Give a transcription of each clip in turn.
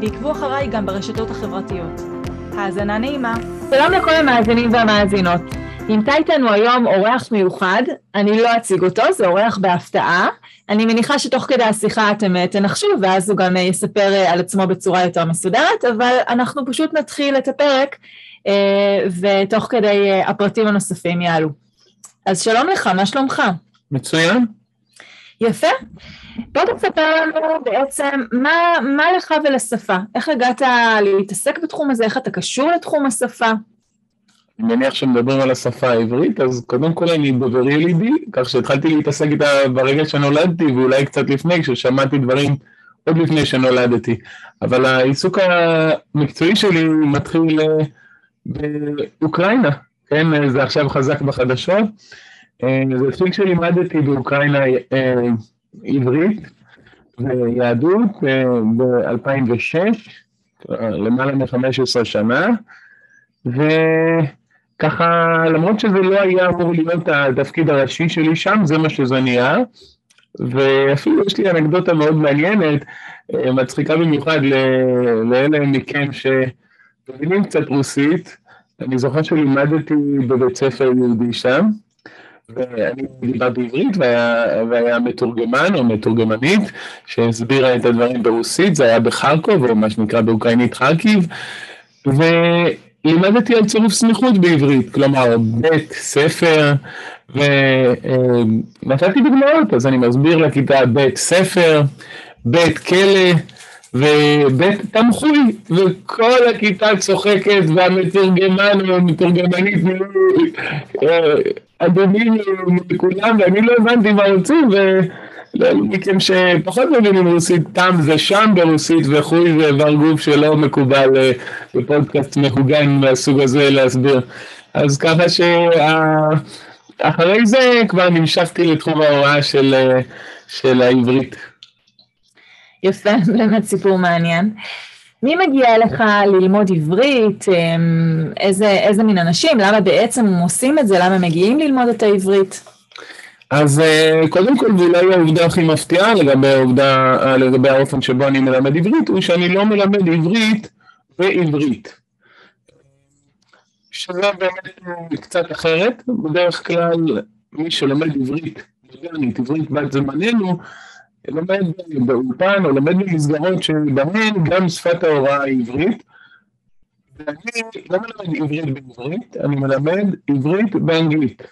ועקבו אחריי גם ברשתות החברתיות. האזנה נעימה. שלום לכל המאזינים והמאזינות. נמצא איתנו היום אורח מיוחד, אני לא אציג אותו, זה אורח בהפתעה. אני מניחה שתוך כדי השיחה אתם אה, תנחשו, ואז הוא גם אה, יספר אה, על עצמו בצורה יותר מסודרת, אבל אנחנו פשוט נתחיל את הפרק, ותוך כדי הפרטים הנוספים יעלו. אז שלום לך, מה שלומך? מצוין. יפה. בוא תספר לנו בעצם מה, מה לך ולשפה, איך הגעת להתעסק בתחום הזה, איך אתה קשור לתחום השפה? אני מניח שמדברים על השפה העברית, אז קודם כל אני דובר ילידי, כך שהתחלתי להתעסק איתה ברגע שנולדתי, ואולי קצת לפני, כששמעתי דברים עוד לפני שנולדתי. אבל העיסוק המקצועי שלי מתחיל אה, באוקראינה, כן? זה עכשיו חזק בחדשות. אה, זה התחיל כשלימדתי באוקראינה אה, עברית ויהדות ב-2006, למעלה מ-15 שנה, וככה, למרות שזה לא היה אמור להיות התפקיד הראשי שלי שם, זה מה שזה נהיה, ואפילו יש לי אנקדוטה מאוד מעניינת, אה, מצחיקה במיוחד לאלה מכם שמבינים קצת רוסית, אני זוכר שלימדתי בבית ספר יהודי שם, ואני דיברתי עברית והיה, והיה מתורגמן או מתורגמנית שהסבירה את הדברים ברוסית, זה היה בחרקוב או מה שנקרא באוקראינית חרקיב, ולימדתי על צירוף סמיכות בעברית, כלומר בית ספר, ונתתי דוגמאות, אז אני מסביר לכיתה בית ספר, בית כלא, ובית תמחוי, וכל הכיתה צוחקת, והמתורגמן או המתורגמנית אדומים מכולם, ואני לא הבנתי מה רוצים, ולאלו מכם שפחות מבינים רוסית, תם זה שם ברוסית, וחוי ואיבר גוף שלא מקובל אה, בפודקאסט מהוגן מהסוג הזה להסביר. אז ככה שאחרי זה כבר נמשכתי לתחום ההוראה של, אה, של העברית. יפה, באמת סיפור מעניין. מי מגיע אליך ללמוד עברית? אמ, איזה, איזה מין אנשים? למה בעצם הם עושים את זה? למה הם מגיעים ללמוד את העברית? אז אה, קודם כל, ואולי העובדה הכי מפתיעה לגבי העובדה, אה, לגבי האופן שבו אני מלמד עברית, הוא שאני לא מלמד עברית בעברית. שזה באמת קצת אחרת, בדרך כלל מי שלומד עברית עברית בת זמננו, לומד באולפן או לומד במסגרות שבהן גם שפת ההוראה היא עברית. ואני לא מלמד עברית בעברית, אני מלמד עברית באנגלית.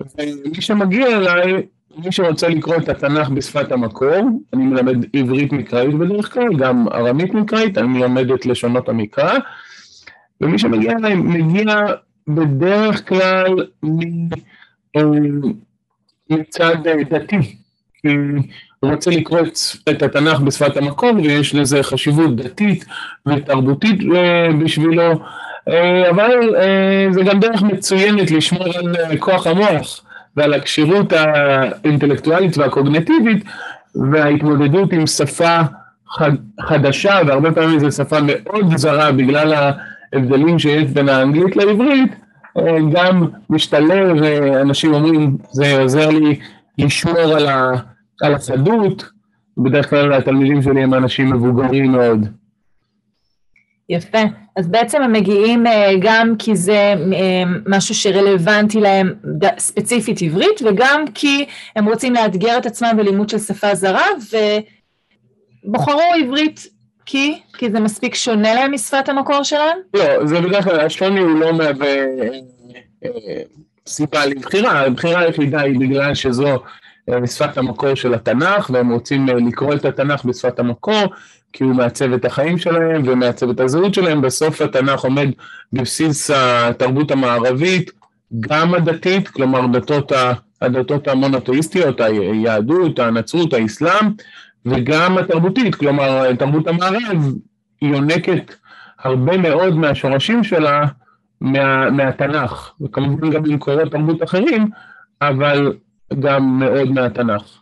ומי שמגיע אליי, מי שרוצה לקרוא את התנ"ך בשפת המקור, אני מלמד עברית מקראית בדרך כלל, גם ארמית מקראית, אני מלמד את לשונות המקרא, ומי שמגיע אליי מגיע בדרך כלל אה, מצד דתי. הוא רוצה לקרוא את התנ"ך בשפת המקור, ויש לזה חשיבות דתית ותרבותית אה, בשבילו, אה, אבל אה, זה גם דרך מצוינת לשמור על כוח המוח ועל הכשירות האינטלקטואלית והקוגנטיבית, וההתמודדות עם שפה חדשה, והרבה פעמים זו שפה מאוד זרה בגלל ההבדלים שיש בין האנגלית לעברית, גם משתלב, אנשים אומרים, זה עוזר לי לשמור על ה... על החדות, בדרך כלל התלמידים שלי הם אנשים מבוגרים מאוד. יפה. אז בעצם הם מגיעים אה, גם כי זה אה, משהו שרלוונטי להם ספציפית עברית, וגם כי הם רוצים לאתגר את עצמם בלימוד של שפה זרה, ובחרו עברית כי? כי זה מספיק שונה להם משפת המקור שלהם? לא, זה בדרך כלל, השוני הוא לא מהווה אה, סיבה לבחירה, הבחירה היחידה היא בגלל שזו משפת המקור של התנ"ך, והם רוצים אה, לקרוא את התנ"ך בשפת המקור, כי הוא מעצב את החיים שלהם ומעצב את הזהות שלהם. בסוף התנ"ך עומד בבסיס התרבות המערבית, גם הדתית, כלומר דתות, הדתות המונותאיסטיות, היהדות, הנצרות, האסלאם, וגם התרבותית, כלומר תרבות המערב, יונקת הרבה מאוד מהשורשים שלה מה, מהתנ"ך, וכמובן גם ממקורות תרבות אחרים, אבל גם מאוד מהתנ"ך.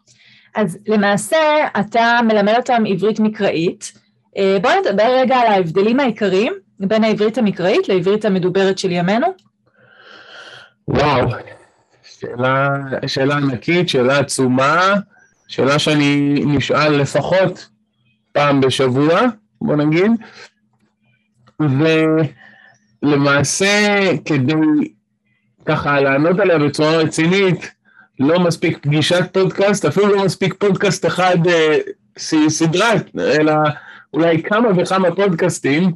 אז למעשה אתה מלמד אותם עברית מקראית. אה, בואו נדבר רגע על ההבדלים העיקריים בין העברית המקראית לעברית המדוברת של ימינו. וואו, שאלה, שאלה ענקית, שאלה עצומה, שאלה שאני נשאל לפחות פעם בשבוע, בוא נגיד, ולמעשה כדי ככה לענות עליה בצורה רצינית, לא מספיק פגישת פודקאסט, אפילו לא מספיק פודקאסט אחד אה, סדרה, אלא אולי כמה וכמה פודקאסטים,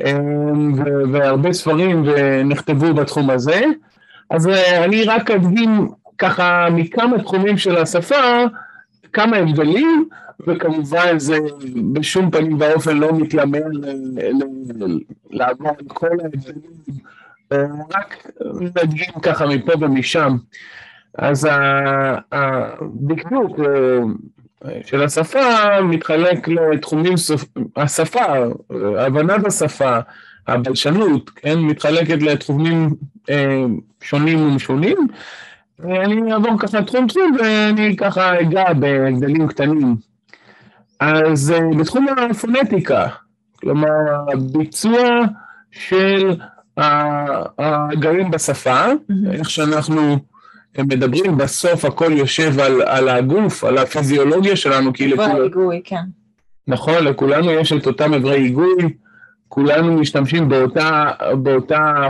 אה, והרבה ספרים נכתבו בתחום הזה. אז אה, אני רק אדגים ככה מכמה תחומים של השפה, כמה הבדלים, וכמובן זה בשום פנים ואופן לא מתיימר לעבור על כל ההבדלים, אה, רק נדגים ככה מפה ומשם. אז הדקדוק אה, של השפה מתחלק לתחומים, השפה, הבנת השפה, הבלשנות, כן, מתחלקת לתחומים אה, שונים ומשונים. ואני אעבור ככה תחום תחום ואני ככה אגע בהבדלים קטנים. אז אה, בתחום הפונטיקה, כלומר הביצוע של הגרים בשפה. איך שאנחנו מדברים, בסוף הכל יושב על, על הגוף, על הפיזיולוגיה שלנו, כי לכולנו... היגוי, כן. נכון, לכולנו יש את אותם אברי היגוי, כולנו משתמשים באותה, באותה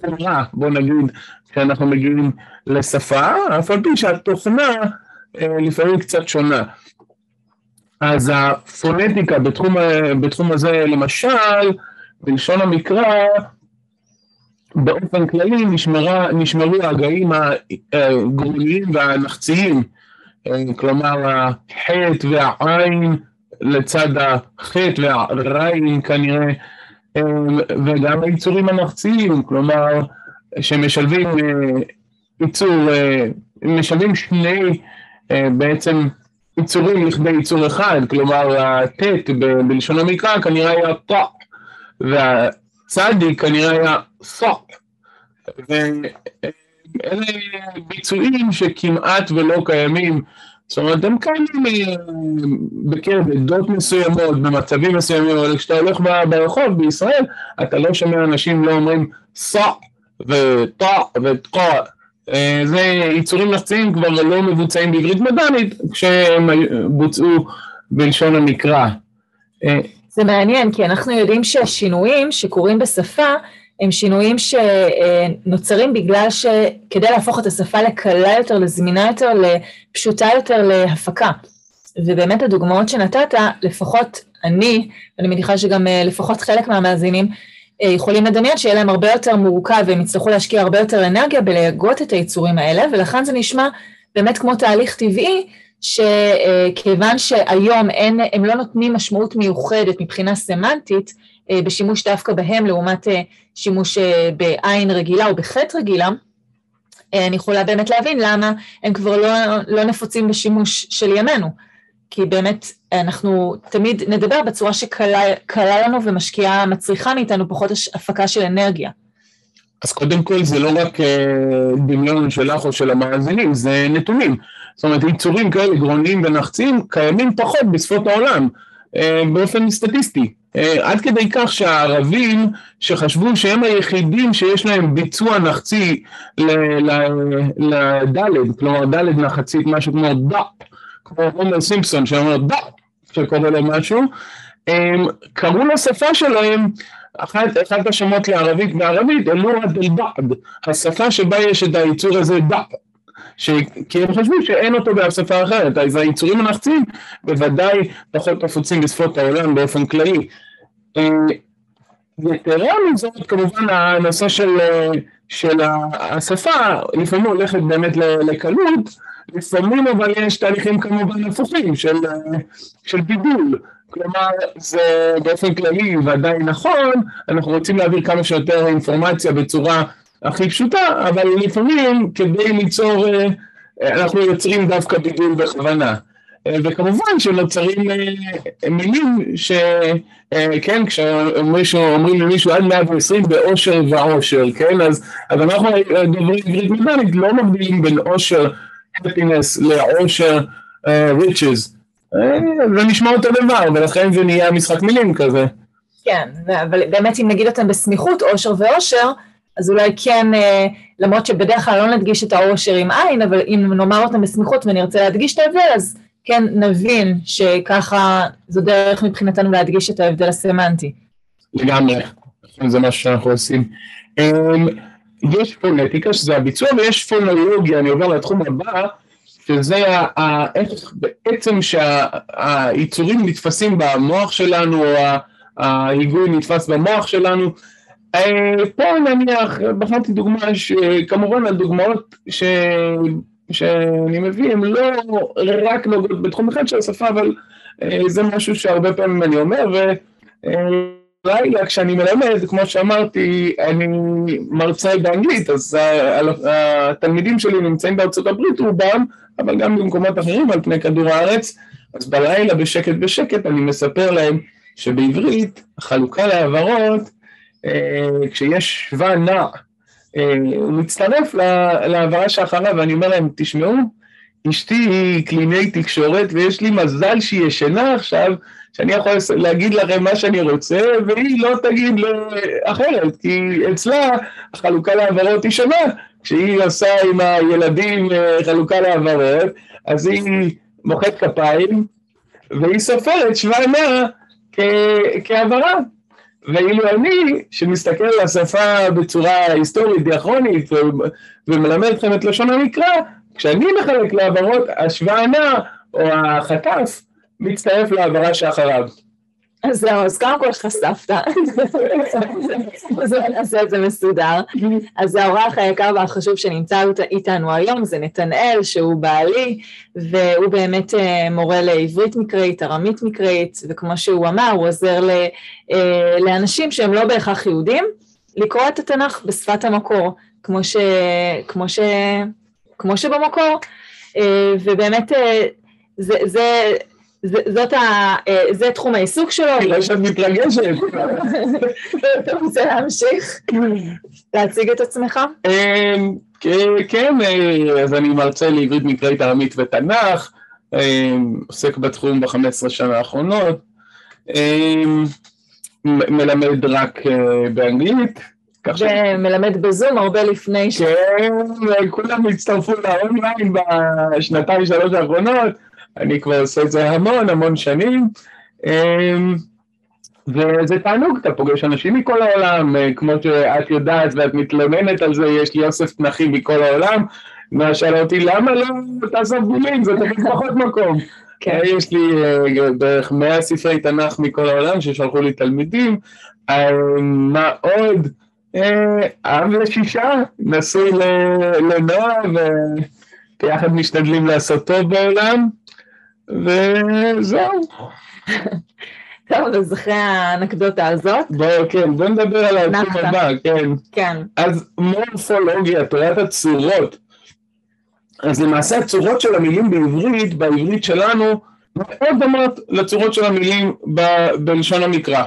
חומרה, בוא נגיד, כשאנחנו מגיעים לשפה, אף על פי שהתוכנה אה, לפעמים קצת שונה. אז הפונטיקה בתחום, בתחום הזה, למשל, בלשון המקרא, באופן כללי נשמרה, נשמרו ההגאים הגרוניים והנחציים, אה, כלומר החטא והעין לצד החטא והעין כנראה, אה, וגם היצורים הנחציים, כלומר שמשלבים יצור, אה, משלבים שני בעצם יצורים לכדי יצור אחד, כלומר הט' בלשון המקרא כנראה היה ט' והצדיק כנראה היה סוק. ואלה ביצועים שכמעט ולא קיימים, זאת אומרת הם קיימים אה, בקרב עדות מסוימות, במצבים מסוימים, אבל כשאתה הולך ברחוב בישראל, אתה לא שומע אנשים לא אומרים סוק וטע וטע. אה, זה יצורים נחציים כבר לא מבוצעים בעברית מדענית כשהם בוצעו בלשון המקרא. אה, זה מעניין, כי אנחנו יודעים שהשינויים שקורים בשפה הם שינויים שנוצרים בגלל שכדי להפוך את השפה לקלה יותר, לזמינה יותר, לפשוטה יותר להפקה. ובאמת הדוגמאות שנתת, לפחות אני, ואני מניחה שגם אה, לפחות חלק מהמאזינים, אה, יכולים לדמיין שיהיה להם הרבה יותר מורכב והם יצטרכו להשקיע הרבה יותר אנרגיה בלהגות את היצורים האלה, ולכן זה נשמע באמת כמו תהליך טבעי, שכיוון שהיום אין, הם לא נותנים משמעות מיוחדת מבחינה סמנטית, בשימוש דווקא בהם לעומת אה, שימוש בעין רגילה או בחטא רגילה, אני יכולה באמת להבין למה הם כבר לא, לא נפוצים בשימוש של ימינו. כי באמת אנחנו תמיד נדבר בצורה שקלה לנו ומשקיעה, מצריכה מאיתנו פחות הפקה של אנרגיה. אז קודם כל זה לא רק אה, דמיון שלך או של המאזינים, זה נתונים. זאת אומרת, יצורים כאלה גרוניים ונחצים קיימים פחות בשפות העולם, אה, באופן סטטיסטי. אה, עד כדי כך שהערבים שחשבו שהם היחידים שיש להם ביצוע נחצי לדלת, כלומר דלת נחצית, משהו כמו דאפ, כמו הומר סימפסון שאומר דאפ, שקורא לו משהו, קראו לשפה שלהם, אחת, אחד השמות לערבית בערבית, אלוהה דל-בעד, השפה שבה יש את היצור הזה דאפ. ש... כי הם חשבו שאין אותו באף שפה אחרת, אז היצורים הנחצים בוודאי פחות נפוצים בשפות העולם באופן כללי. אה, יתרה מזאת, כמובן הנושא של, של השפה לפעמים הולכת באמת לקלות, לפעמים אבל יש תהליכים כמובן הפוכים של, של בידול. כלומר, זה באופן כללי ודאי נכון, אנחנו רוצים להעביר כמה שיותר אינפורמציה בצורה הכי פשוטה, אבל לפעמים כדי ליצור, אה, אנחנו יוצרים דווקא בידול בכוונה. וכמובן שנוצרים מילים שכן, כשאומרים למישהו עד 120 באושר ועושר, כן, אז, אז אנחנו דוברי עברית מדענית לא מבדילים בין אושר, happiness לעושר riches, זה נשמע אותו דבר, ולכן זה נהיה משחק מילים כזה. כן, אבל באמת אם נגיד אותם בסמיכות, אושר ואושר, אז אולי כן, למרות שבדרך כלל לא נדגיש את האושר עם עין, אבל אם נאמר אותם בסמיכות ונרצה להדגיש את ההבדל, אז כן נבין שככה זו דרך מבחינתנו להדגיש את ההבדל הסמנטי. לגמרי, זה מה שאנחנו עושים. אמ, יש פונטיקה, שזה הביצוע, ויש פונולוגיה, אני עובר לתחום הבא, שזה איך בעצם שהיצורים נתפסים במוח שלנו, או ההיגוי נתפס במוח שלנו. אה, פה נניח, בחרתי דוגמה שכמובן הדוגמאות ש... שאני מביא הן לא רק נוגעות בתחום אחד של השפה, אבל אה, זה משהו שהרבה פעמים אני אומר, ולילה כשאני מלמד, כמו שאמרתי, אני מרצה באנגלית, אז התלמידים שלי נמצאים בארצות הברית רובם, אבל גם במקומות אחרים על פני כדור הארץ, אז בלילה בשקט בשקט אני מספר להם שבעברית החלוקה להעברות, אה, כשיש שווה נע, אה, הוא מצטרף להעברה שאחריו, ואני אומר להם, תשמעו, אשתי היא קלינאי תקשורת, ויש לי מזל שהיא ישנה עכשיו, שאני יכול להגיד לכם מה שאני רוצה, והיא לא תגיד אחרת, כי אצלה החלוקה להעברות היא שונה. כשהיא עושה עם הילדים אה, חלוקה להעברות, אז היא מוחאת כפיים, והיא סופרת שבע מאה כהעברה. ואילו אני, שמסתכל על השפה בצורה היסטורית, דיאכרונית, ומלמד אתכם את לשון המקרא, כשאני מחלק להעברות, השוואה נע, או החטף, מצטרף להעברה שאחריו. אז זהו, אז קודם כל חשפת, אז נעשה את זה מסודר. אז האורח היקר והחשוב שנמצא איתנו היום זה נתנאל, שהוא בעלי, והוא באמת אה, מורה לעברית מקראית, ארמית מקראית, וכמו שהוא אמר, הוא עוזר אה, לאנשים שהם לא בהכרח יהודים, לקרוא את התנ"ך בשפת המקור, כמו, ש, כמו, ש, כמו שבמקור, אה, ובאמת זה, זה זה, זאת ה, אה, זה תחום העיסוק שלו. אני רואה שאת מתרגשת. אתה רוצה להמשיך? להציג את עצמך? אמ, כן, אה, אז אני מרצה לעברית מקראית ארמית ותנ"ך, אמ, עוסק בתחום ב-15 שנה האחרונות, אמ, מלמד רק אה, באנגלית. ומלמד בזום הרבה לפני ש... כן, כולם הצטרפו לאונליין בשנתיים שלוש האחרונות. אני כבר עושה את זה המון המון שנים, אמ, וזה תענוג, אתה פוגש אנשים מכל העולם, אה, כמו שאת יודעת ואת מתלוננת על זה, יש לי אוסף תנכים מכל העולם, מה שאלה אותי, למה לא תעזוב בולים, זה תמיד פחות מקום. כן. אה, יש לי אה, בערך מאה ספרי תנ"ך מכל העולם ששלחו לי תלמידים, מה עוד? אב לשישה, נשוי לנועה, וביחד משתדלים לעשות טוב בעולם. וזהו. טוב, אז אחרי האנקדוטה הזאת. בואו, כן, בואו נדבר על התחום הבא, כן. כן. אז מורפולוגיה, תורת הצורות. אז למעשה הצורות של המילים בעברית, בעברית שלנו, מאוד דומות לצורות של המילים ב- בלשון המקרא.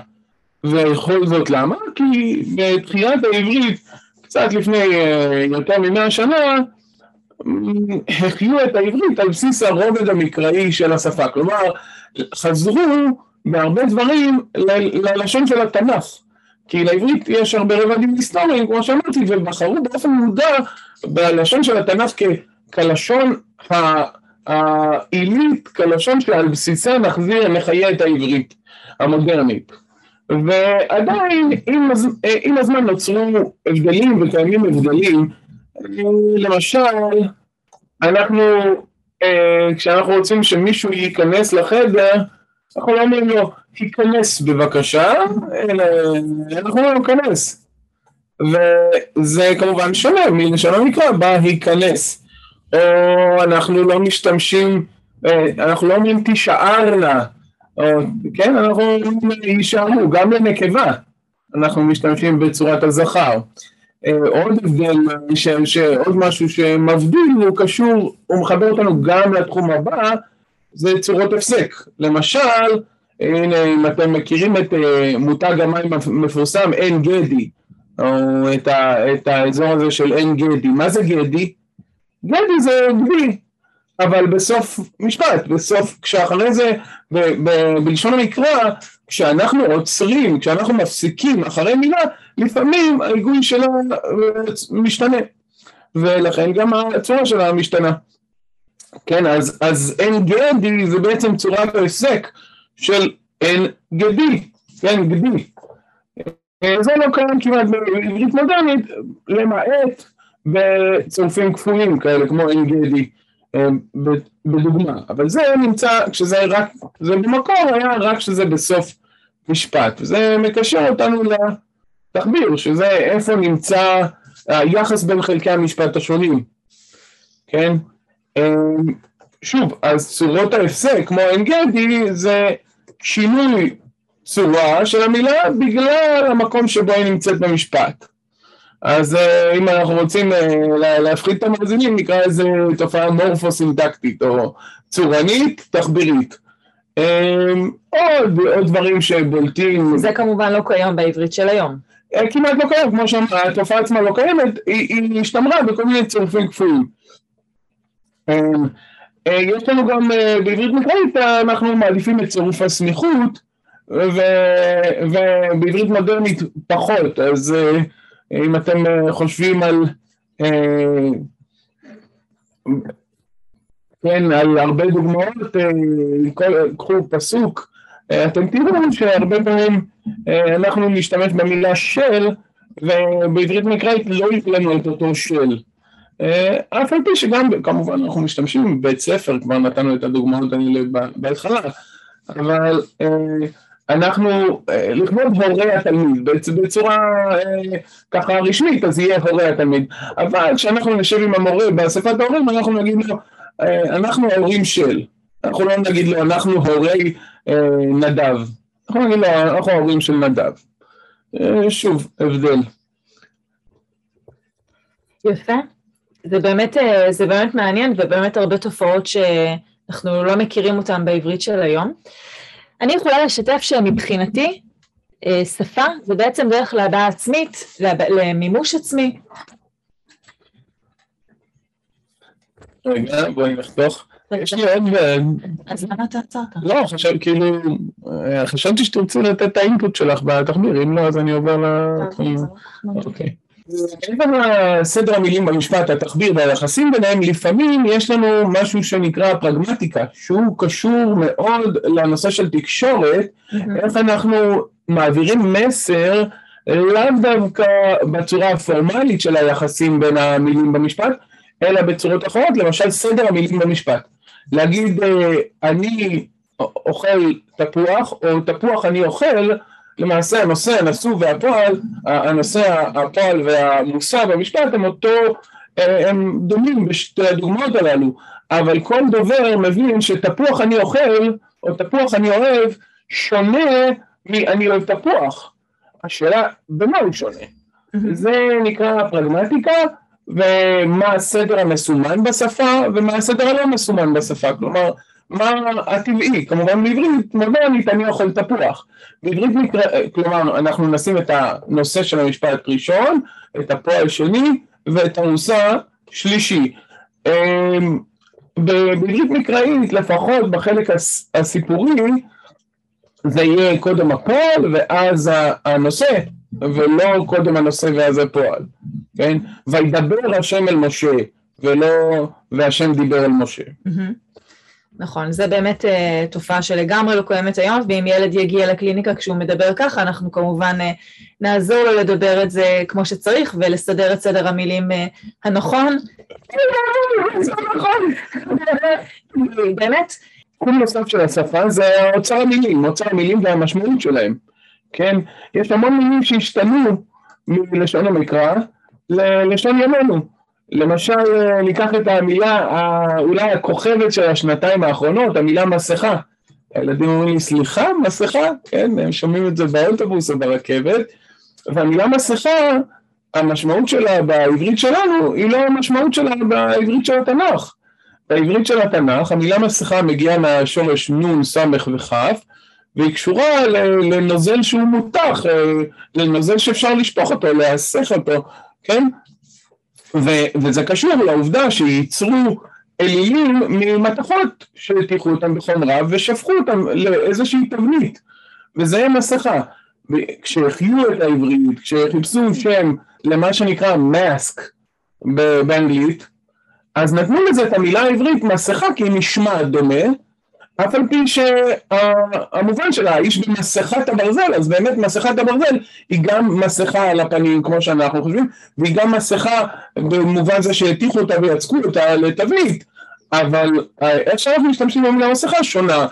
וכל זאת למה? כי בתחילת העברית, קצת לפני אה, יותר ממאה שנה, החיו את העברית על בסיס הרובד המקראי של השפה, כלומר חזרו בהרבה דברים ללשון של התנ"ך, כי לעברית יש הרבה רבדים היסטוריים כמו שאמרתי ובחרו באופן מודע בלשון של התנ"ך כלשון העילית, כלשון שעל בסיסה נחזיר, נחיה את העברית המודרנית. ועדיין עם, עם הזמן נוצרו הבדלים וקיימים הבדלים למשל, אנחנו, אה, כשאנחנו רוצים שמישהו ייכנס לחדר, אנחנו לא אומרים לו, תיכנס בבקשה, אלא אנחנו אומרים לו, כנס. וזה כמובן שונה מלשון המקרא, בה היכנס. או אנחנו לא משתמשים, אה, אנחנו לא אומרים תישארנה, או, כן, אנחנו אומרים יישארו, גם לנקבה אנחנו משתמשים בצורת הזכר. אה, עוד הבדל, שעוד משהו שמבדיל, הוא קשור, הוא מחבר אותנו גם לתחום הבא, זה צורות הפסק. למשל, הנה, אם אתם מכירים את uh, מותג המים המפורסם עין גדי, או את, ה, את האזור הזה של עין גדי, מה זה גדי? גדי זה גדי, אבל בסוף משפט, בסוף, כשאחרי זה, ב, ב, בלשון המקרא, כשאנחנו עוצרים, כשאנחנו מפסיקים אחרי מילה, לפעמים ההיגוי שלה משתנה, ולכן גם הצורה שלה משתנה. כן, אז, אז אין גדי זה בעצם צורת ההפסק של אין גדי, כן, גדי. זה לא קיים כמעט בעברית מודרנית, למעט בצירופים כפויים כאלה, כמו אין גדי, אה, בדוגמה. אבל זה נמצא, כשזה רק, זה במקור היה רק כשזה בסוף משפט, וזה מקשר אותנו לתחביר, שזה איפה נמצא היחס בין חלקי המשפט השונים, כן? אמ, שוב, אז צורות ההפסק, כמו עין גדי, זה שינוי צורה של המילה בגלל המקום שבו היא נמצאת במשפט. אז אה, אם אנחנו רוצים אה, להפחית את המאזינים, נקרא לזה תופעה מורפוסינטקטית או צורנית, תחבירית. אמ, עוד, עוד דברים שבולטים. זה כמובן לא קיים בעברית של היום. אה, כמעט לא קיים, כמו שאמרה, התופעה עצמה לא קיימת, היא, היא השתמרה בכל מיני צירופים כפויים. אמ, יש לנו גם בעברית מקראית, אנחנו מעדיפים את צירוף הסמיכות, ובעברית מודרנית פחות, אז אם אתם חושבים על כן, על הרבה דוגמאות, אה, קחו פסוק, אה, אתם תראו שהרבה פעמים אה, אנחנו נשתמש במילה של, ובעברית מקראית לא יהיה לנו את אותו של. אף על פי שגם, כמובן אנחנו משתמשים בבית ספר, כבר נתנו את הדוגמאות האלה בהתחלה, אבל אנחנו, לכבוד הורי התלמיד, בצורה ככה רשמית, אז יהיה הורי התלמיד, אבל כשאנחנו נשב עם המורה באספת ההורים, אנחנו נגיד לו, אה, אנחנו ההורים של, אנחנו לא נגיד לו, אנחנו הורי אה, נדב, אנחנו נגיד לו, אנחנו ההורים של נדב. אה, שוב, הבדל. יפה. זה באמת, זה באמת מעניין ובאמת הרבה תופעות שאנחנו לא מכירים אותן בעברית של היום. אני יכולה לשתף שמבחינתי, שפה זה בעצם דרך להבעה עצמית, למימוש עצמי, רגע, בואי נחתוך. יש לי עוד... אז למה אתה עצרת? לא, חשב, כאילו, אה, חשבתי שתרצו לתת את האינפוט שלך בתחביר, אם לא, אז אני עובר לתחום. אוקיי. מעבר לסדר המילים במשפט, התחביר והיחסים ביניהם, לפעמים יש לנו משהו שנקרא פרגמטיקה, שהוא קשור מאוד לנושא של תקשורת, איך אנחנו מעבירים מסר לאו דווקא בצורה הפורמלית של היחסים בין המילים במשפט, אלא בצורות אחרות, למשל סדר המילים במשפט. להגיד אני אוכל תפוח, או תפוח אני אוכל, למעשה הנושא, הנשוא והפועל, הנושא, הפועל והמושא במשפט הם אותו, הם דומים בשתי הדוגמאות הללו, אבל כל דובר מבין שתפוח אני אוכל, או תפוח אני אוהב, שונה מ"אני אוהב תפוח". השאלה, במה הוא שונה? זה נקרא פרגמטיקה, ומה הסדר המסומן בשפה ומה הסדר הלא מסומן בשפה, כלומר מה הטבעי, כמובן בעברית מודרנית אני אוכל תפוח, בעברית מקרה, כלומר אנחנו נשים את הנושא של המשפט ראשון, את הפועל שני ואת המושא שלישי. אמ, בעברית מקראית לפחות בחלק הסיפורי זה יהיה קודם הפועל ואז הנושא ולא קודם הנושא ואז הפועל, כן? וידבר השם אל משה, ולא והשם דיבר אל משה. נכון, זה באמת uh, תופעה שלגמרי לא קיימת היום, ואם ילד יגיע לקליניקה כשהוא מדבר ככה, אנחנו כמובן uh, נעזור לו לדבר את זה כמו שצריך ולסדר את סדר המילים uh, הנכון. באמת. תחום נוסף של השפה זה אוצר המילים, אוצר המילים והמשמעות שלהם. כן? יש המון מילים שהשתנו מלשון המקרא ללשון ימינו. למשל, ניקח את המילה, אולי הכוכבת של השנתיים האחרונות, המילה מסכה. הילדים אומרים לי, סליחה, מסכה? כן, הם שומעים את זה באוטובוס או ברכבת, והמילה מסכה, המשמעות שלה בעברית שלנו היא לא המשמעות שלה בעברית של התנ"ך. בעברית של התנ"ך המילה מסכה מגיעה מהשורש נון, סמך וכף, והיא קשורה לנוזל שהוא מותח, אה, לנוזל שאפשר לשפוך אותו, להסך אותו, כן? ו- וזה קשור לעובדה שייצרו אלילים ממתכות שהטיחו אותם בחומרה ושפכו אותם לאיזושהי תבנית, וזה מסכה. כשהחיו את העברית, כשחיפשו שם למה שנקרא מאסק באנגלית, אז נתנו לזה את המילה העברית מסכה כי היא נשמעת דומה, אף על פי שהמובן שלה, האיש במסכת הברזל, אז באמת מסכת הברזל היא גם מסכה על הפנים כמו שאנחנו חושבים, והיא גם מסכה במובן זה שהטיחו אותה ויצקו אותה לתבנית, אבל איך שאנחנו משתמשים במילה מסכה שונה.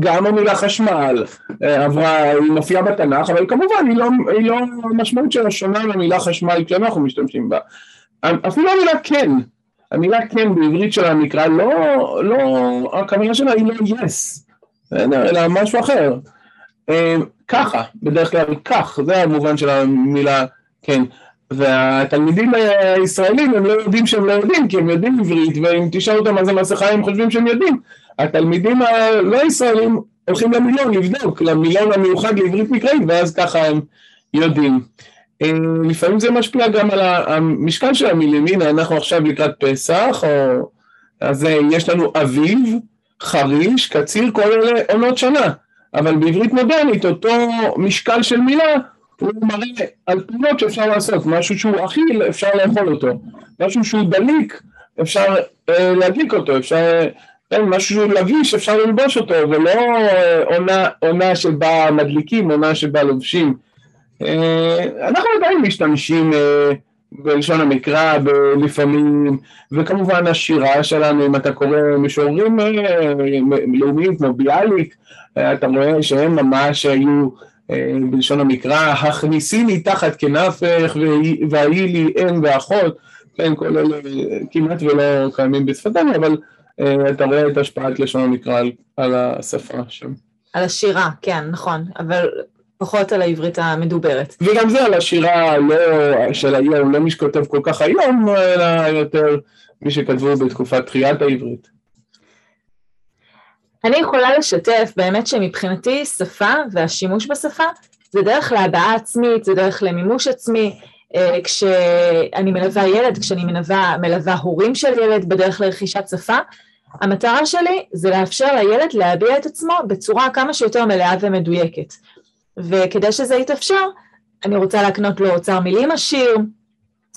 גם המילה חשמל אה, עברה, היא מופיעה בתנ"ך, אבל כמובן היא לא, היא לא המשמעות שלה שונה מהמילה חשמל כשאנחנו משתמשים בה. אפילו המילה כן, המילה כן בעברית של המקרא לא, לא, הכוונה שלה היא לא yes, אלא משהו אחר. אה, ככה, בדרך כלל כך, זה המובן של המילה כן. והתלמידים הישראלים הם לא יודעים שהם לא יודעים, כי הם יודעים עברית, ואם תשאל אותם מה זה מסכה הם חושבים שהם יודעים. התלמידים הלא ישראלים הולכים למילון לבדוק, למילון המיוחד לעברית מקראית, ואז ככה הם יודעים. אה, לפעמים זה משפיע גם על המשקל של המילים, הנה אנחנו עכשיו לקראת פסח, או... אז אה, יש לנו אביב, חריש, קציר, כל אלה עונות שנה, אבל בעברית מודרנית אותו משקל של מילה הוא מראה על פעולות שאפשר לעשות, משהו שהוא אכיל אפשר לאכול אותו, משהו שהוא דליק אפשר אה, להדליק אותו, אפשר, כן, משהו שהוא לביש אפשר ללבוש אותו, ולא אה, עונה, עונה שבה מדליקים, עונה שבה לובשים. אה, אנחנו עדיין משתמשים אה, בלשון המקרא לפעמים, וכמובן השירה שלנו, אם אתה קורא משוררים אה, לאומיים כמו ביאליק, אתה רואה שהם ממש היו בלשון המקרא, הכניסיני תחת כנפך והיא לי אם ואחות, כן, כל אלה כמעט ולא קיימים בשפתנו, אבל אתה רואה את השפעת לשון המקרא על השפה שם. על השירה, כן, נכון, אבל פחות על העברית המדוברת. וגם זה על השירה לא, של היום, לא מי שכותב כל כך היום, אלא יותר מי שכתבו בתקופת תחיית העברית. אני יכולה לשתף באמת שמבחינתי שפה והשימוש בשפה זה דרך להבעה עצמית, זה דרך למימוש עצמי. אה, כשאני מלווה ילד, כשאני מלווה, מלווה הורים של ילד בדרך לרכישת שפה, המטרה שלי זה לאפשר לילד להביע את עצמו בצורה כמה שיותר מלאה ומדויקת. וכדי שזה יתאפשר, אני רוצה להקנות לו אוצר מילים עשיר,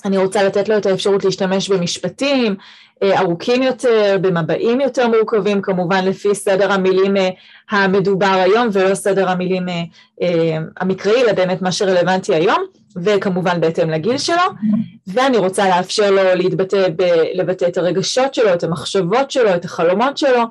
אני רוצה לתת לו את האפשרות להשתמש במשפטים אה, ארוכים יותר, במבעים יותר מורכבים, כמובן לפי סדר המילים אה, המדובר היום ולא סדר המילים אה, המקראי, אלא באמת מה שרלוונטי היום, וכמובן בהתאם לגיל שלו, ואני רוצה לאפשר לו להתבטא, ב- לבטא את הרגשות שלו, את המחשבות שלו, את החלומות שלו,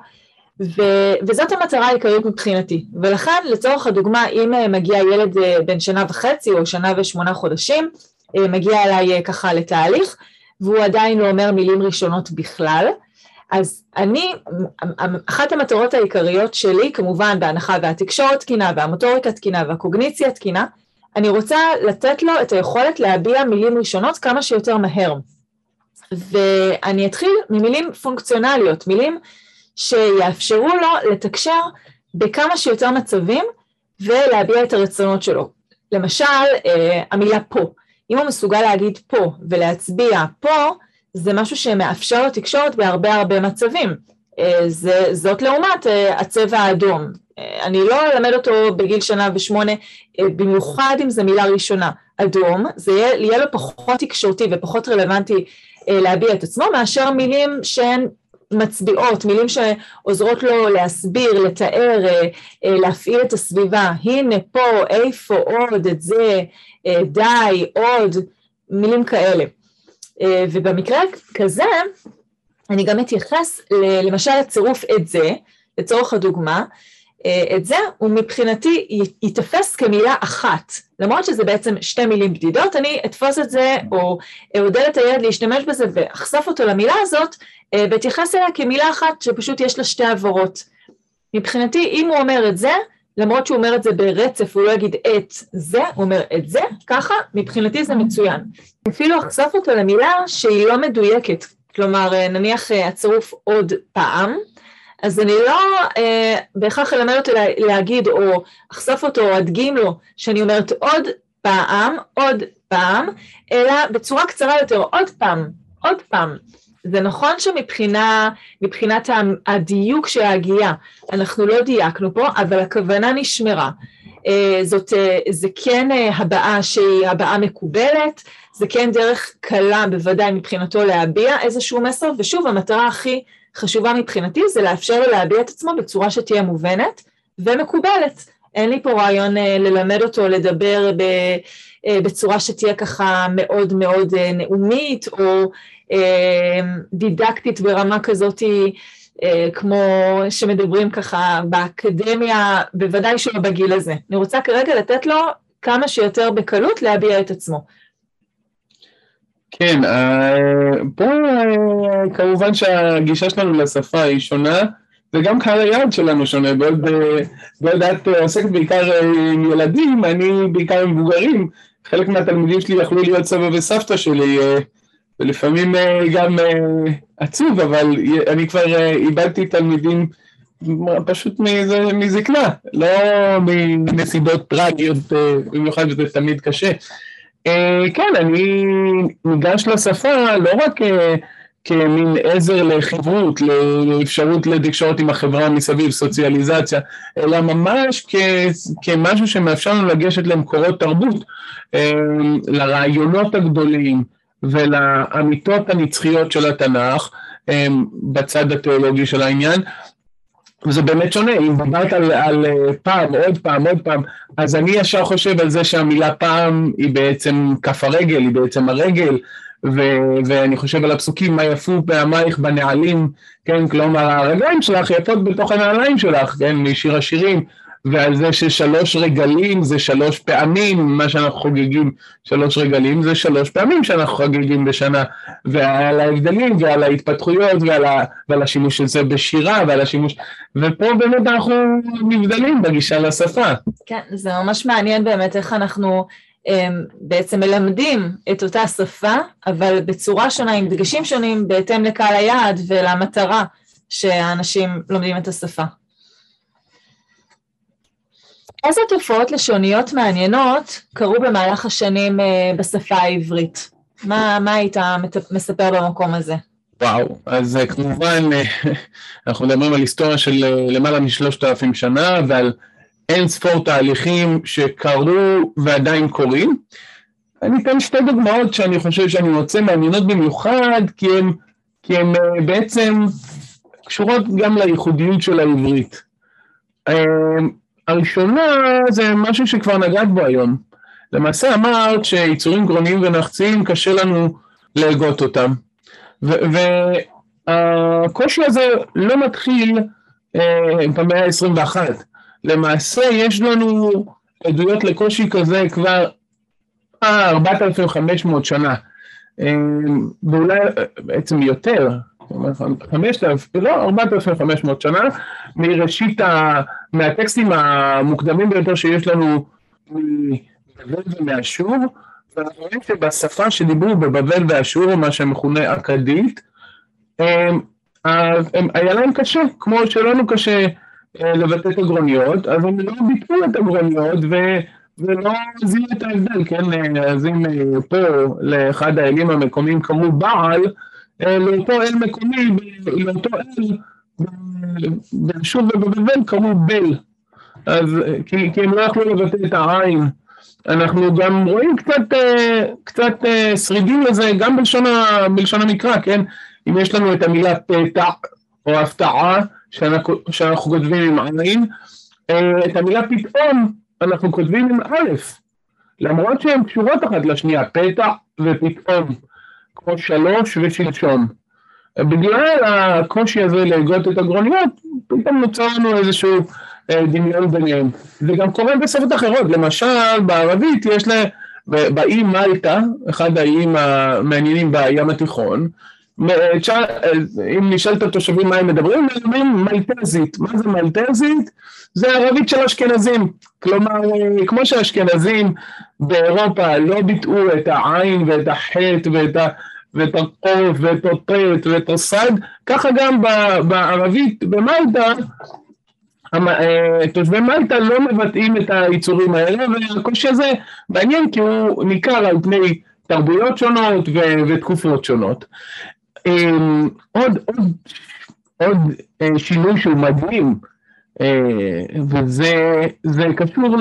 ו- וזאת המטרה העיקרית מבחינתי. ולכן, לצורך הדוגמה, אם מגיע ילד בן שנה וחצי או שנה ושמונה חודשים, מגיע אליי ככה לתהליך, והוא עדיין לא אומר מילים ראשונות בכלל. אז אני, אחת המטרות העיקריות שלי, כמובן בהנחה והתקשורת תקינה והמוטוריקה תקינה והקוגניציה תקינה, אני רוצה לתת לו את היכולת להביע מילים ראשונות כמה שיותר מהר. ואני אתחיל ממילים פונקציונליות, מילים שיאפשרו לו לתקשר בכמה שיותר מצבים ולהביע את הרצונות שלו. למשל, אה, המילה פה. אם הוא מסוגל להגיד פה ולהצביע פה, זה משהו שמאפשר לו תקשורת בהרבה הרבה מצבים. אה, זה, זאת לעומת אה, הצבע האדום. אה, אני לא אלמד אותו בגיל שנה ושמונה, במיוחד אם זו מילה ראשונה. אדום, זה יהיה, יהיה לו פחות תקשורתי ופחות רלוונטי להביע את עצמו, מאשר מילים שהן מצביעות, מילים שעוזרות לו להסביר, לתאר, להפעיל את הסביבה. הנה, פה, איפה, עוד, את זה, אה, די, עוד, מילים כאלה. אה, ובמקרה כזה, אני גם אתייחס למשל לצירוף את זה, לצורך הדוגמה, אה, את זה הוא מבחינתי ייתפס כמילה אחת, למרות שזה בעצם שתי מילים בדידות, אני אתפוס את זה או אעודד את הילד להשתמש בזה ואחשוף אותו למילה הזאת ואתייחס אליה כמילה אחת שפשוט יש לה שתי עברות. מבחינתי אם הוא אומר את זה, למרות שהוא אומר את זה ברצף, הוא לא יגיד את זה, הוא אומר את זה, ככה, מבחינתי זה מצוין. אפילו אחשוף אותו למילה שהיא לא מדויקת, כלומר, אה, נניח הצירוף עוד פעם, אז אני לא אה, בהכרח אלמד אותו להגיד, או אחשוף אותו, או אדגים לו, שאני אומרת עוד פעם, עוד פעם, אלא בצורה קצרה יותר, עוד פעם, עוד פעם. זה נכון שמבחינת הדיוק של ההגייה, אנחנו לא דייקנו פה, אבל הכוונה נשמרה. אה, זאת, אה, זה כן אה, הבעה שהיא הבעה מקובלת, זה כן דרך קלה בוודאי מבחינתו להביע איזשהו מסר, ושוב, המטרה הכי חשובה מבחינתי זה לאפשר לו להביע את עצמו בצורה שתהיה מובנת ומקובלת. אין לי פה רעיון ללמד אותו לדבר בצורה שתהיה ככה מאוד מאוד נאומית, או דידקטית ברמה כזאת אה, כמו שמדברים ככה באקדמיה, בוודאי שלא בגיל הזה. אני רוצה כרגע לתת לו כמה שיותר בקלות להביע את עצמו. כן, אה, פה אה, כמובן שהגישה שלנו לשפה היא שונה, וגם קהל היעד שלנו שונה, בעוד, בעוד את עוסקת בעיקר עם ילדים, אני בעיקר עם מבוגרים. חלק מהתלמידים שלי יכלו להיות סבא וסבתא שלי, ולפעמים גם עצוב, אבל אני כבר אה, איבדתי תלמידים פשוט מזקנה, לא מנסיבות טרגיות, אה, במיוחד וזה תמיד קשה. אה, כן, אני ניגש לשפה לא רק כמין עזר לחברות, לאפשרות לתקשורת עם החברה מסביב, סוציאליזציה, אלא ממש כמשהו שמאפשר לנו לגשת למקורות תרבות, לרעיונות הגדולים, ולאמיתות הנצחיות של התנ"ך בצד התיאולוגי של העניין. וזה באמת שונה, אם דיברת על, על אה, פעם, עוד פעם, עוד פעם, אז אני ישר חושב על זה שהמילה פעם היא בעצם כף הרגל, היא בעצם הרגל, ו- ואני חושב על הפסוקים, מה יפו פעמייך בנעלים, כן, כלומר הרגליים שלך יפות בתוך הנעליים שלך, כן, משיר השירים, ועל זה ששלוש רגלים זה שלוש פעמים, מה שאנחנו חוגגים שלוש רגלים זה שלוש פעמים שאנחנו חוגגים בשנה, ועל ההבדלים ועל ההתפתחויות ועל, ה, ועל השימוש של זה בשירה ועל השימוש, ופה באמת אנחנו נבדלים בגישה לשפה. כן, זה ממש מעניין באמת איך אנחנו הם, אמ, בעצם מלמדים את אותה שפה, אבל בצורה שונה, עם דגשים שונים, בהתאם לקהל היעד ולמטרה שהאנשים לומדים את השפה. איזה תופעות לשוניות מעניינות קרו במהלך השנים אה, בשפה העברית? מה, מה היית מספר במקום הזה? וואו, אז אה, כמובן, אה, אנחנו מדברים על היסטוריה של למעלה משלושת אלפים שנה ועל אין ספור תהליכים שקרו ועדיין קורים. אני אתן שתי דוגמאות שאני חושב שאני מוצא מעניינות במיוחד, כי הן, כי הן בעצם קשורות גם לייחודיות של העברית. הראשונה זה משהו שכבר נגעת בו היום. למעשה אמרת שיצורים גרוניים ונחציים קשה לנו להגות אותם. והקושי הזה לא מתחיל אה, במאה ה-21. למעשה יש לנו עדויות לקושי כזה כבר 4,500 שנה. אה, ואולי בעצם יותר, חמשת אלפים, לא, ארבעת אלפים חמש מאות שנה, מראשית, ה, מהטקסטים המוקדמים ביותר שיש לנו מבבל ומאשור, ואנחנו רואים שבשפה שדיברו בבבל ואשור, מה שמכונה אכדית, היה להם קשה, כמו שלנו קשה אה, לבטא את הגרוניות, אז הם לא ביטאו את הגרוניות ו... ולא זיהו את ההבדל, כן? אז אם אה, פה לאחד האלים המקומיים קראו בעל, אה, לאותו אל מקומי, לאותו אל, בשוב ובבבל קראו בל. אז, כי, כי הם לא יכלו לבטא את העין. אנחנו גם רואים קצת, אה, קצת אה, שרידים לזה, גם בלשון, בלשון המקרא, כן? אם יש לנו את המילה פתע או הפתעה, שאנחנו, שאנחנו כותבים עם עין, את המילה פתאום אנחנו כותבים עם א', למרות שהן קשורות אחת לשנייה, פתע ופתאום. כמו שלוש ושלשום. בגלל הקושי הזה להגות את הגרוניות, פתאום נוצר לנו איזשהו אה, דמיון ביניהם. זה גם קורה בשפות אחרות, למשל בערבית יש לה, באי מלטה, אחד האיים המעניינים בים התיכון, אה, אם נשאל את התושבים מה הם מדברים, הם אומרים מלטזית. מה זה מלטזית? זה ערבית של אשכנזים. כלומר, אה, כמו שהאשכנזים באירופה לא ביטאו את העין ואת החטא ואת ה... ואת הקוף ואת הטרט ואת הסד, ככה גם בערבית במלטה, אה, תושבי מלטה לא מבטאים את היצורים האלה, והקושי הזה מעניין כי הוא ניכר על פני תרבויות שונות ותקופות שונות. אמ, עוד, עוד, עוד אה, שינוי שהוא מדהים, אה, וזה קשור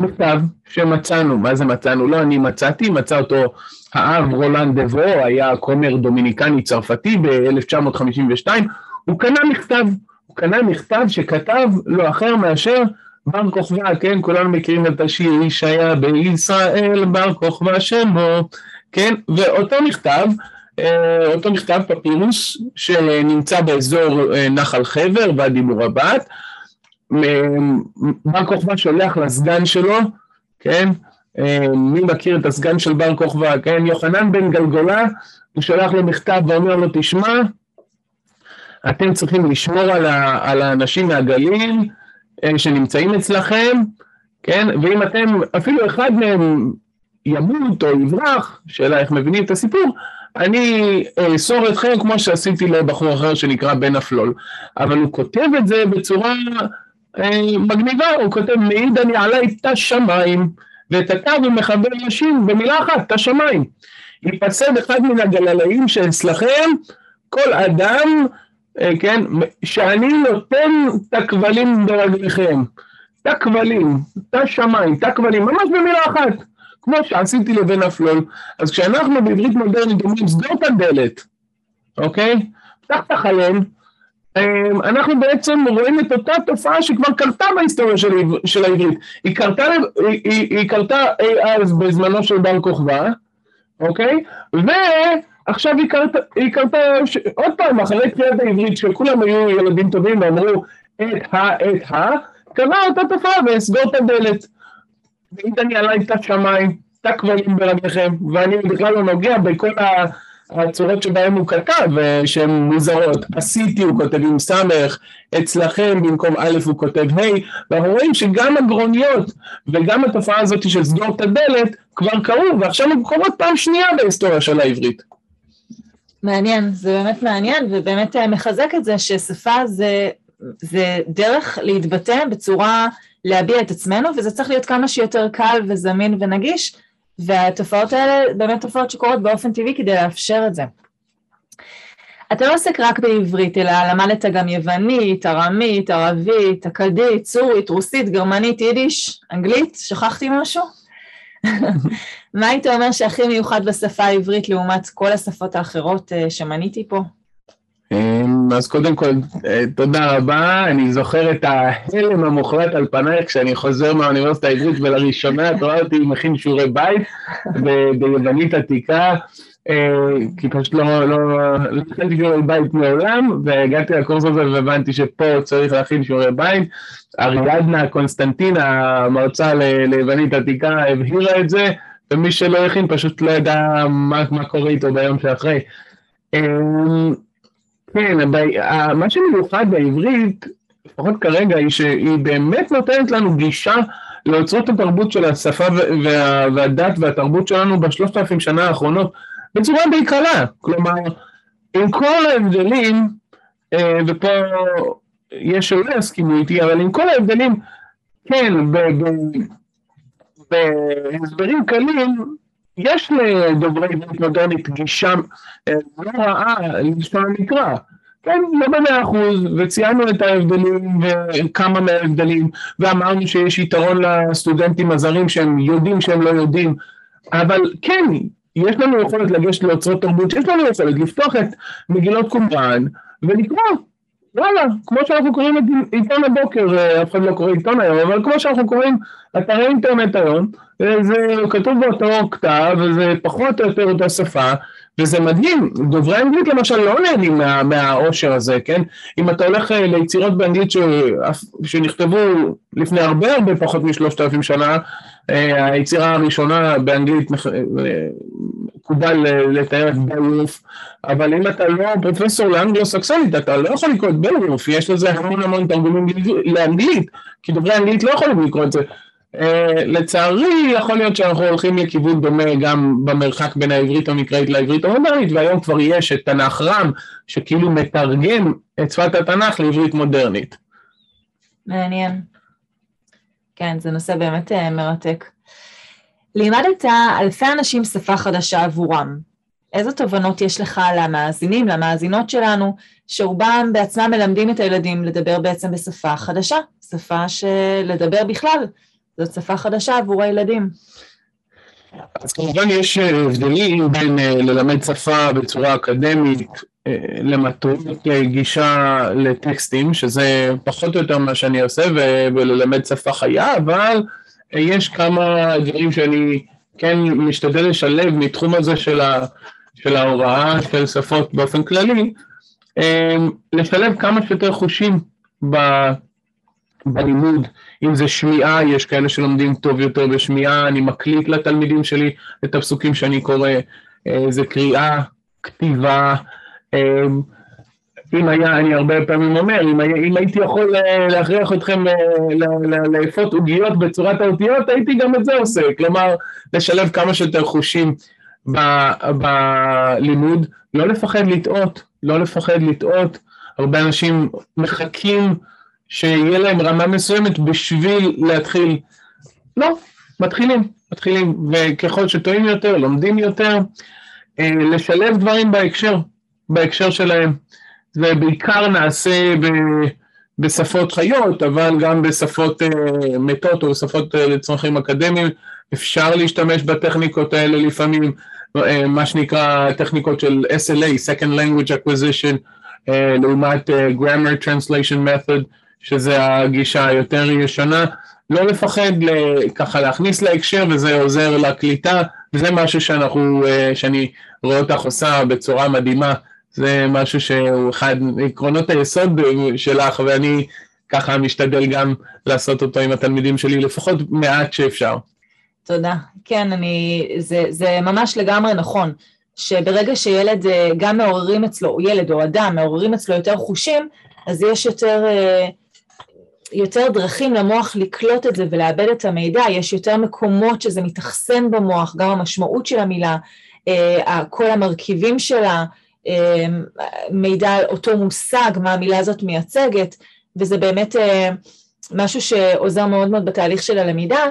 למכתב שמצאנו, מה זה מצאנו? לא אני מצאתי, מצא אותו האב רולנד דברו, היה כומר דומיניקני צרפתי ב-1952, הוא קנה מכתב, הוא קנה מכתב שכתב לא אחר מאשר בר כוכבא, כן, כולנו מכירים את השיר, איש היה בישראל, בר כוכבא שמו, כן, ואותו מכתב, אה, אותו מכתב פפירוס שנמצא באזור אה, נחל חבר, ואדי מורבת, בר כוכבא שולח לסגן שלו, כן, אה, מי מכיר את הסגן של בר כוכבא, כן, יוחנן בן גלגולה, הוא שולח לו מכתב ואומר לו, תשמע, אתם צריכים לשמור על, ה, על האנשים מהגליל שנמצאים אצלכם, כן, ואם אתם, אפילו אחד מהם ימות או יברח, שאלה איך מבינים את הסיפור, אני אאסור אתכם כמו שעשיתי לבחור אחר שנקרא בן אפלול. אבל הוא כותב את זה בצורה אה, מגניבה, הוא כותב מעיד אני עלי את השמיים, ואת התו הוא מחבר נשים במילה אחת, את השמיים. ייפסד אחד מן הגללאים שאצלכם, כל אדם, אה, כן, שאני נותן את הכבלים ברגליכם. את הכבלים, את השמיים, את הכבלים, ממש במילה אחת. כמו שעשיתי לבן אפלול. אז כשאנחנו בעברית מודרנית אומרים סגור את הדלת, אוקיי? פתח את החלון, אנחנו בעצם רואים את אותה תופעה שכבר קרתה בהיסטוריה של, של העברית. היא קרתה, היא, היא, היא קרתה אי אז בזמנו של בר כוכבא, אוקיי? ועכשיו היא קרתה, היא קרתה ש... עוד פעם, אחרי קריאת העברית, שכולם היו ילדים טובים ואמרו את ה, את ה, קרה אותה תופעה ואסגור את הדלת. אני עליי את השמיים, את הכבלים ברגליכם, ואני בכלל לא נוגע בכל הצורות שבהן הוא כתב, שהן מוזרות. עשיתי הוא כותב עם סמך, אצלכם במקום א' הוא כותב ה', ואנחנו רואים שגם הגרוניות וגם התופעה הזאת של סגור את הדלת כבר קרו, ועכשיו הן קורות פעם שנייה בהיסטוריה של העברית. מעניין, זה באמת מעניין, ובאמת אה, מחזק את זה ששפה זה, זה דרך להתבטא בצורה להביע את עצמנו, וזה צריך להיות כמה שיותר קל וזמין ונגיש, והתופעות האלה באמת תופעות שקורות באופן טבעי כדי לאפשר את זה. אתה לא עוסק רק בעברית, אלא למדת גם יוונית, ארמית, ערבית, אכדית, סורית, רוסית, גרמנית, יידיש, אנגלית, שכחתי משהו? מה היית אומר שהכי מיוחד בשפה העברית לעומת כל השפות האחרות אה, שמניתי פה? אמ, אז קודם כל, אה, תודה רבה. אני זוכר את ההלם המוחלט על פנייך כשאני חוזר מהאוניברסיטה העברית ולראשונה את רואה אותי מכין שיעורי בית ביוונית עתיקה, אה, כי פשוט לא, לא, לא הכנתי שיעורי בית מעולם, והגעתי לקורס הזה והבנתי שפה צריך להכין שיעורי בית. אריאדנה קונסטנטינה, המרצה ליוונית עתיקה, הבהירה את זה, ומי שלא הכין פשוט לא ידע מה, מה קורה איתו ביום שאחרי. כן, מה שמיוחד בעברית, לפחות כרגע, היא שהיא באמת נותנת לנו גישה לאוצרות התרבות של השפה והדת והתרבות שלנו בשלושת אלפים שנה האחרונות בצורה די קלה. כלומר, עם כל ההבדלים, אה, ופה יש שלא יסכימו איתי, אבל עם כל ההבדלים, כן, בהסברים קלים, יש לדוברי עברית מודרנית גישה אה, לא רעה ללשון המקרא. כן, לא במאה אחוז, וציינו את ההבדלים וכמה מההבדלים, ואמרנו שיש יתרון לסטודנטים הזרים שהם יודעים שהם לא יודעים, אבל כן, יש לנו יכולת לגשת לאוצרות תרבות, יש לנו יכולת לפתוח את מגילות קומראן ולקרוא, וואלה, כמו שאנחנו קוראים את עיתון הבוקר, אה, אף אחד לא קורא עיתון היום, אבל כמו שאנחנו קוראים אתרי אינטרנט היום, אה, זה כתוב באותו כתב, וזה פחות או יותר אותה שפה, וזה מדהים, דוברי אנגלית למשל לא נהנים מה, מהעושר הזה, כן? אם אתה הולך אה, ליצירות באנגלית ש, שנכתבו לפני הרבה הרבה פחות משלושת אלפים שנה, היצירה הראשונה באנגלית מקובל לתאר את בלרוף, אבל אם אתה לא פרופסור לאנגלו-סקסונית, אתה לא יכול לקרוא את בלרוף, יש לזה המון המון תרגומים לאנגלית, כי דוברי אנגלית לא יכולים לקרוא את זה. Uh, לצערי, יכול להיות שאנחנו הולכים לכיוון דומה גם במרחק בין העברית המקראית לעברית המודרנית, והיום כבר יש את תנ"ך רם, שכאילו מתרגם את שפת התנ"ך לעברית מודרנית. מעניין. כן, זה נושא באמת uh, מרתק. לימדת אלפי אנשים שפה חדשה עבורם. איזה תובנות יש לך למאזינים, למאזינות שלנו, שרובם בעצמם מלמדים את הילדים לדבר בעצם בשפה חדשה, שפה שלדבר בכלל, זאת שפה חדשה עבור הילדים. אז כמובן יש אה, הבדלים בין אה, ללמד שפה בצורה אקדמית אה, למטרות גישה לטקסטים, שזה פחות או יותר מה שאני עושה, וללמד שפה חיה, אבל יש כמה דברים שאני כן משתדל לשלב מתחום הזה של, ה, של ההוראה של שפות באופן כללי, לשלב כמה שיותר חושים ב, בלימוד, אם זה שמיעה, יש כאלה שלומדים טוב יותר בשמיעה, אני מקליט לתלמידים שלי את הפסוקים שאני קורא, אה, זה קריאה, כתיבה, אה, אם היה, אני הרבה פעמים אומר, אם, אם הייתי יכול אה, להכריח אתכם לאפות עוגיות בצורת האותיות, הייתי גם את זה עושה, כלומר, לשלב כמה שיותר חושים בלימוד, לא לפחד לטעות, לא לפחד לטעות, הרבה אנשים מחכים שיהיה להם רמה מסוימת בשביל להתחיל. לא, מתחילים, מתחילים, וככל שטועים יותר, לומדים יותר, אה, לשלב דברים בהקשר, בהקשר שלהם. זה בעיקר נעשה ב, בשפות חיות, אבל גם בשפות uh, מתות או בשפות uh, לצרכים אקדמיים, אפשר להשתמש בטכניקות האלה לפעמים, uh, מה שנקרא טכניקות של SLA, Second Language Acquisition, uh, לעומת uh, Grammar Translation Method, שזה הגישה היותר ישנה, לא לפחד ככה להכניס להקשר וזה עוזר לקליטה, וזה משהו שאנחנו, שאני רואה אותך עושה בצורה מדהימה, זה משהו שהוא אחד מעקרונות היסוד שלך, ואני ככה משתדל גם לעשות אותו עם התלמידים שלי, לפחות מעט שאפשר. תודה. כן, אני, זה, זה ממש לגמרי נכון, שברגע שילד, אה, גם מעוררים אצלו, או ילד או אדם, מעוררים אצלו יותר חושים, אז יש יותר... אה, יותר דרכים למוח לקלוט את זה ולעבד את המידע, יש יותר מקומות שזה מתאכסן במוח, גם המשמעות של המילה, אה, כל המרכיבים שלה, מידע על אותו מושג, מה המילה הזאת מייצגת, וזה באמת אה, משהו שעוזר מאוד מאוד בתהליך של הלמידה.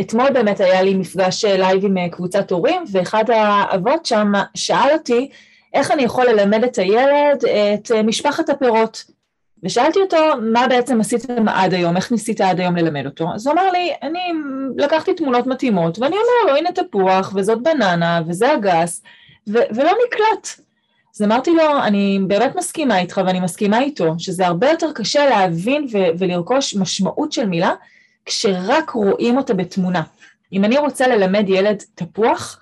אתמול באמת היה לי מפגש live עם קבוצת הורים, ואחד האבות שם שאל אותי, איך אני יכול ללמד את הילד את משפחת הפירות. ושאלתי אותו, מה בעצם עשיתם עד היום, איך ניסית עד היום ללמד אותו? אז הוא אמר לי, אני לקחתי תמונות מתאימות, ואני אומר לו, הנה תפוח, וזאת בננה, וזה אגס, ו- ולא נקלט. אז אמרתי לו, אני באמת מסכימה איתך ואני מסכימה איתו, שזה הרבה יותר קשה להבין ו- ולרכוש משמעות של מילה, כשרק רואים אותה בתמונה. אם אני רוצה ללמד ילד תפוח,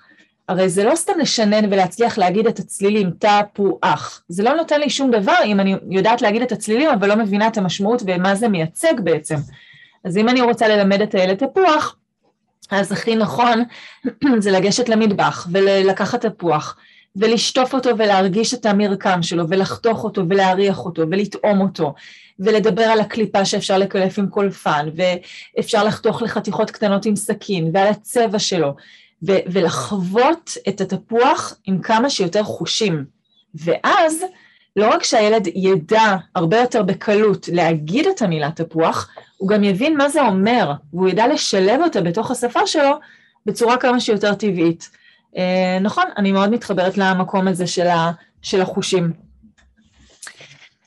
הרי זה לא סתם לשנן ולהצליח להגיד את הצלילים תפוח. זה לא נותן לי שום דבר אם אני יודעת להגיד את הצלילים, אבל לא מבינה את המשמעות ומה זה מייצג בעצם. אז אם אני רוצה ללמד את הילד תפוח, אז הכי נכון זה לגשת למטבח ולקחת תפוח ולשטוף אותו ולהרגיש את המרקם שלו ולחתוך אותו ולהריח אותו ולטעום אותו ולדבר על הקליפה שאפשר לקלף עם קולפן ואפשר לחתוך לחתיכות קטנות עם סכין ועל הצבע שלו ו- ולחוות את התפוח עם כמה שיותר חושים. ואז לא רק שהילד ידע הרבה יותר בקלות להגיד את המילה תפוח, הוא גם יבין מה זה אומר, והוא ידע לשלב אותה בתוך השפה שלו בצורה כמה שיותר טבעית. אה, נכון, אני מאוד מתחברת למקום הזה של, ה- של החושים.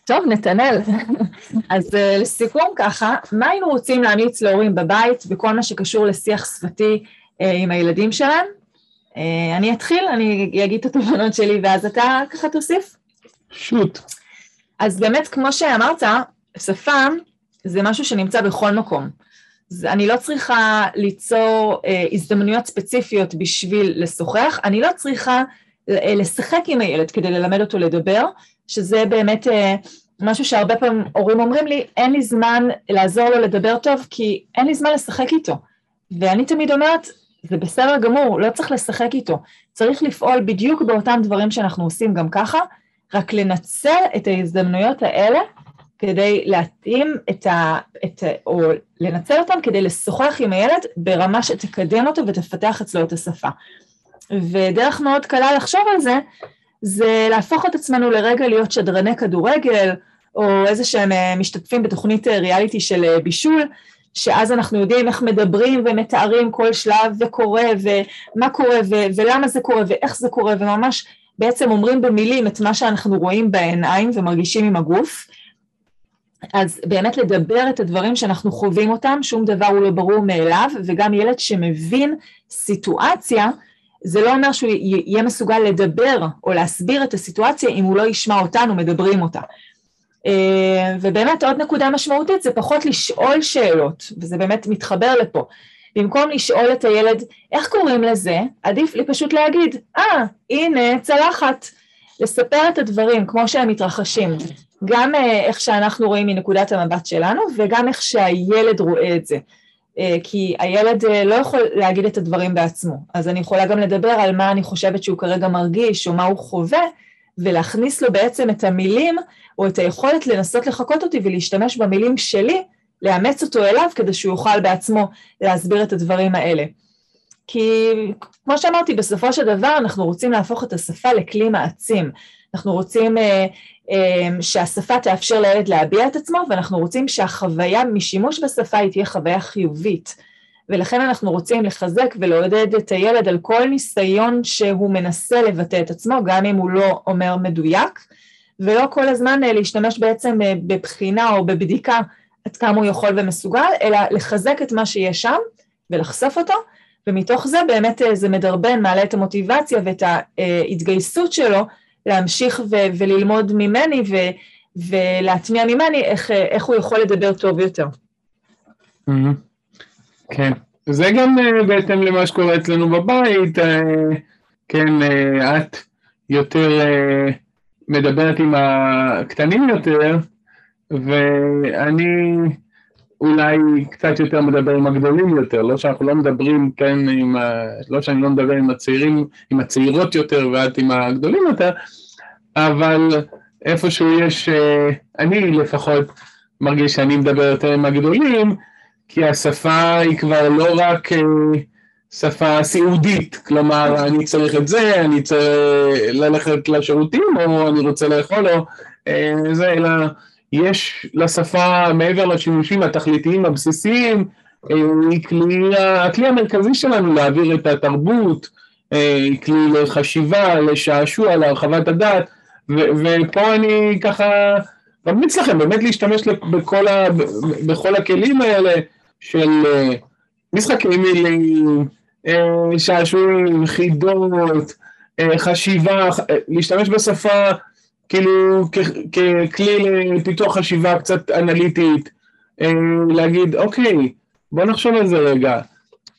טוב, נתנאל, אז uh, לסיכום ככה, מה היינו רוצים להמליץ להורים בבית בכל מה שקשור לשיח שפתי אה, עם הילדים שלהם. אה, אני אתחיל, אני אגיד את התובנות שלי ואז אתה ככה תוסיף. שוט. אז באמת, כמו שאמרת, שפה זה משהו שנמצא בכל מקום. אני לא צריכה ליצור אה, הזדמנויות ספציפיות בשביל לשוחח, אני לא צריכה אה, לשחק עם הילד כדי ללמד אותו לדבר, שזה באמת אה, משהו שהרבה פעמים הורים אומרים לי, אין לי זמן לעזור לו לדבר טוב, כי אין לי זמן לשחק איתו. ואני תמיד אומרת, זה בסדר גמור, לא צריך לשחק איתו. צריך לפעול בדיוק באותם דברים שאנחנו עושים גם ככה, רק לנצל את ההזדמנויות האלה כדי להתאים את ה... את, או לנצל אותם כדי לשוחח עם הילד ברמה שתקדם אותו ותפתח אצלו את השפה. ודרך מאוד קלה לחשוב על זה, זה להפוך את עצמנו לרגע להיות שדרני כדורגל, או איזה שהם אה, משתתפים בתוכנית אה, ריאליטי של אה, בישול, שאז אנחנו יודעים איך מדברים ומתארים כל שלב וקורה, ומה קורה, ו- ולמה זה קורה, ואיך זה קורה, וממש בעצם אומרים במילים את מה שאנחנו רואים בעיניים ומרגישים עם הגוף. אז באמת לדבר את הדברים שאנחנו חווים אותם, שום דבר הוא לא ברור מאליו, וגם ילד שמבין סיטואציה, זה לא אומר שהוא יהיה מסוגל לדבר או להסביר את הסיטואציה אם הוא לא ישמע אותנו מדברים אותה. אה, ובאמת עוד נקודה משמעותית זה פחות לשאול שאלות, וזה באמת מתחבר לפה. במקום לשאול את הילד איך קוראים לזה, עדיף לי פשוט להגיד, אה, ah, הנה צלחת. לספר את הדברים כמו שהם מתרחשים, גם אה, איך שאנחנו רואים מנקודת המבט שלנו וגם איך שהילד רואה את זה. אה, כי הילד לא יכול להגיד את הדברים בעצמו, אז אני יכולה גם לדבר על מה אני חושבת שהוא כרגע מרגיש או מה הוא חווה, ולהכניס לו בעצם את המילים או את היכולת לנסות לחקות אותי ולהשתמש במילים שלי, לאמץ אותו אליו כדי שהוא יוכל בעצמו להסביר את הדברים האלה. כי כמו שאמרתי, בסופו של דבר אנחנו רוצים להפוך את השפה לכלי מעצים. אנחנו רוצים אה, אה, שהשפה תאפשר לילד להביע את עצמו, ואנחנו רוצים שהחוויה משימוש בשפה היא תהיה חוויה חיובית. ולכן אנחנו רוצים לחזק ולעודד את הילד על כל ניסיון שהוא מנסה לבטא את עצמו, גם אם הוא לא אומר מדויק, ולא כל הזמן אה, להשתמש בעצם אה, בבחינה או בבדיקה עד כמה הוא יכול ומסוגל, אלא לחזק את מה שיש שם ולחשוף אותו, ומתוך זה באמת אה, זה מדרבן, מעלה את המוטיבציה ואת ההתגייסות שלו להמשיך ו- וללמוד ממני ו- ולהטמיע ממני איך, איך הוא יכול לדבר טוב יותר. Mm-hmm. כן, זה גם בהתאם למה שקורה אצלנו בבית, כן, את יותר מדברת עם הקטנים יותר, ואני אולי קצת יותר מדבר עם הגדולים יותר, לא שאנחנו לא מדברים, כן, עם ה... לא שאני לא מדבר עם הצעירים, עם הצעירות יותר ואת עם הגדולים יותר, אבל איפשהו יש, אה, אני לפחות מרגיש שאני מדבר יותר עם הגדולים, כי השפה היא כבר לא רק אה, שפה סיעודית, כלומר אני צריך את זה, אני צריך ללכת לשירותים או אני רוצה לאכול או אה, זה, אלא יש לשפה מעבר לשימושים התכליתיים הבסיסיים, אה, היא כלי, הכלי המרכזי שלנו להעביר את התרבות, אה, היא כלי לחשיבה, לשעשוע, להרחבת הדעת, ופה אני ככה ממליץ לכם באמת להשתמש בכל, ה, בכל הכלים האלה של משחקי מילים, שעשועים, חידות, חשיבה, להשתמש בשפה כאילו ככלי לפיתוח חשיבה קצת אנליטית, להגיד אוקיי, בוא נחשוב על זה רגע,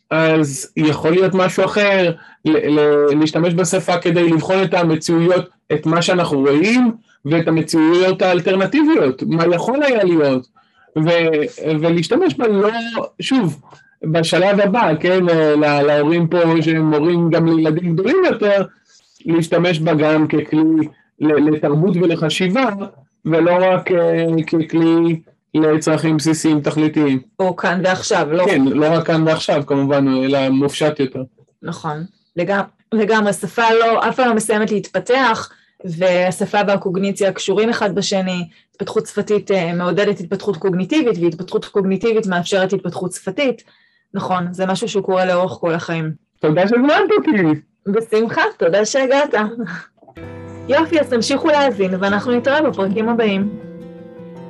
אז יכול להיות משהו אחר, להשתמש בשפה כדי לבחון את המציאויות, את מה שאנחנו רואים ואת המציאויות האלטרנטיביות, מה יכול היה להיות, ולהשתמש בה לא, שוב, בשלב הבא, כן, להורים פה שהם הורים גם לילדים גדולים יותר, להשתמש בה גם ככלי לתרבות ולחשיבה, ולא רק אה, ככלי לצרכים בסיסיים תכליתיים. או כאן ועכשיו, לא... כן, לא רק כאן ועכשיו כמובן, אלא מופשט יותר. נכון, לגמרי, לגמרי, שפה לא, אף פעם לא מסיימת להתפתח, והשפה והקוגניציה קשורים אחד בשני, התפתחות שפתית אה, מעודדת התפתחות קוגניטיבית, והתפתחות קוגניטיבית מאפשרת התפתחות שפתית. נכון, זה משהו שהוא קורה לאורך כל החיים. תודה שהזמנת אותי. בשמחה, תודה שהגעת. יופי, אז תמשיכו להאזין, ואנחנו נתראה בפרקים הבאים.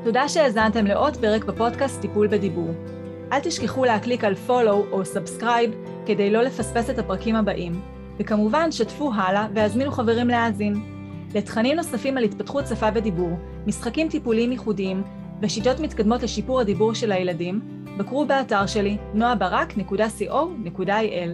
תודה שהאזנתם לעוד פרק בפודקאסט טיפול בדיבור. אל תשכחו להקליק על follow או subscribe כדי לא לפספס את הפרקים הבאים, וכמובן שתפו הלאה והזמינו חברים להאזין. לתכנים נוספים על התפתחות שפה ודיבור, משחקים טיפוליים ייחודיים ושיטות מתקדמות לשיפור הדיבור של הילדים, בקרו באתר שלי noabarak.co.il.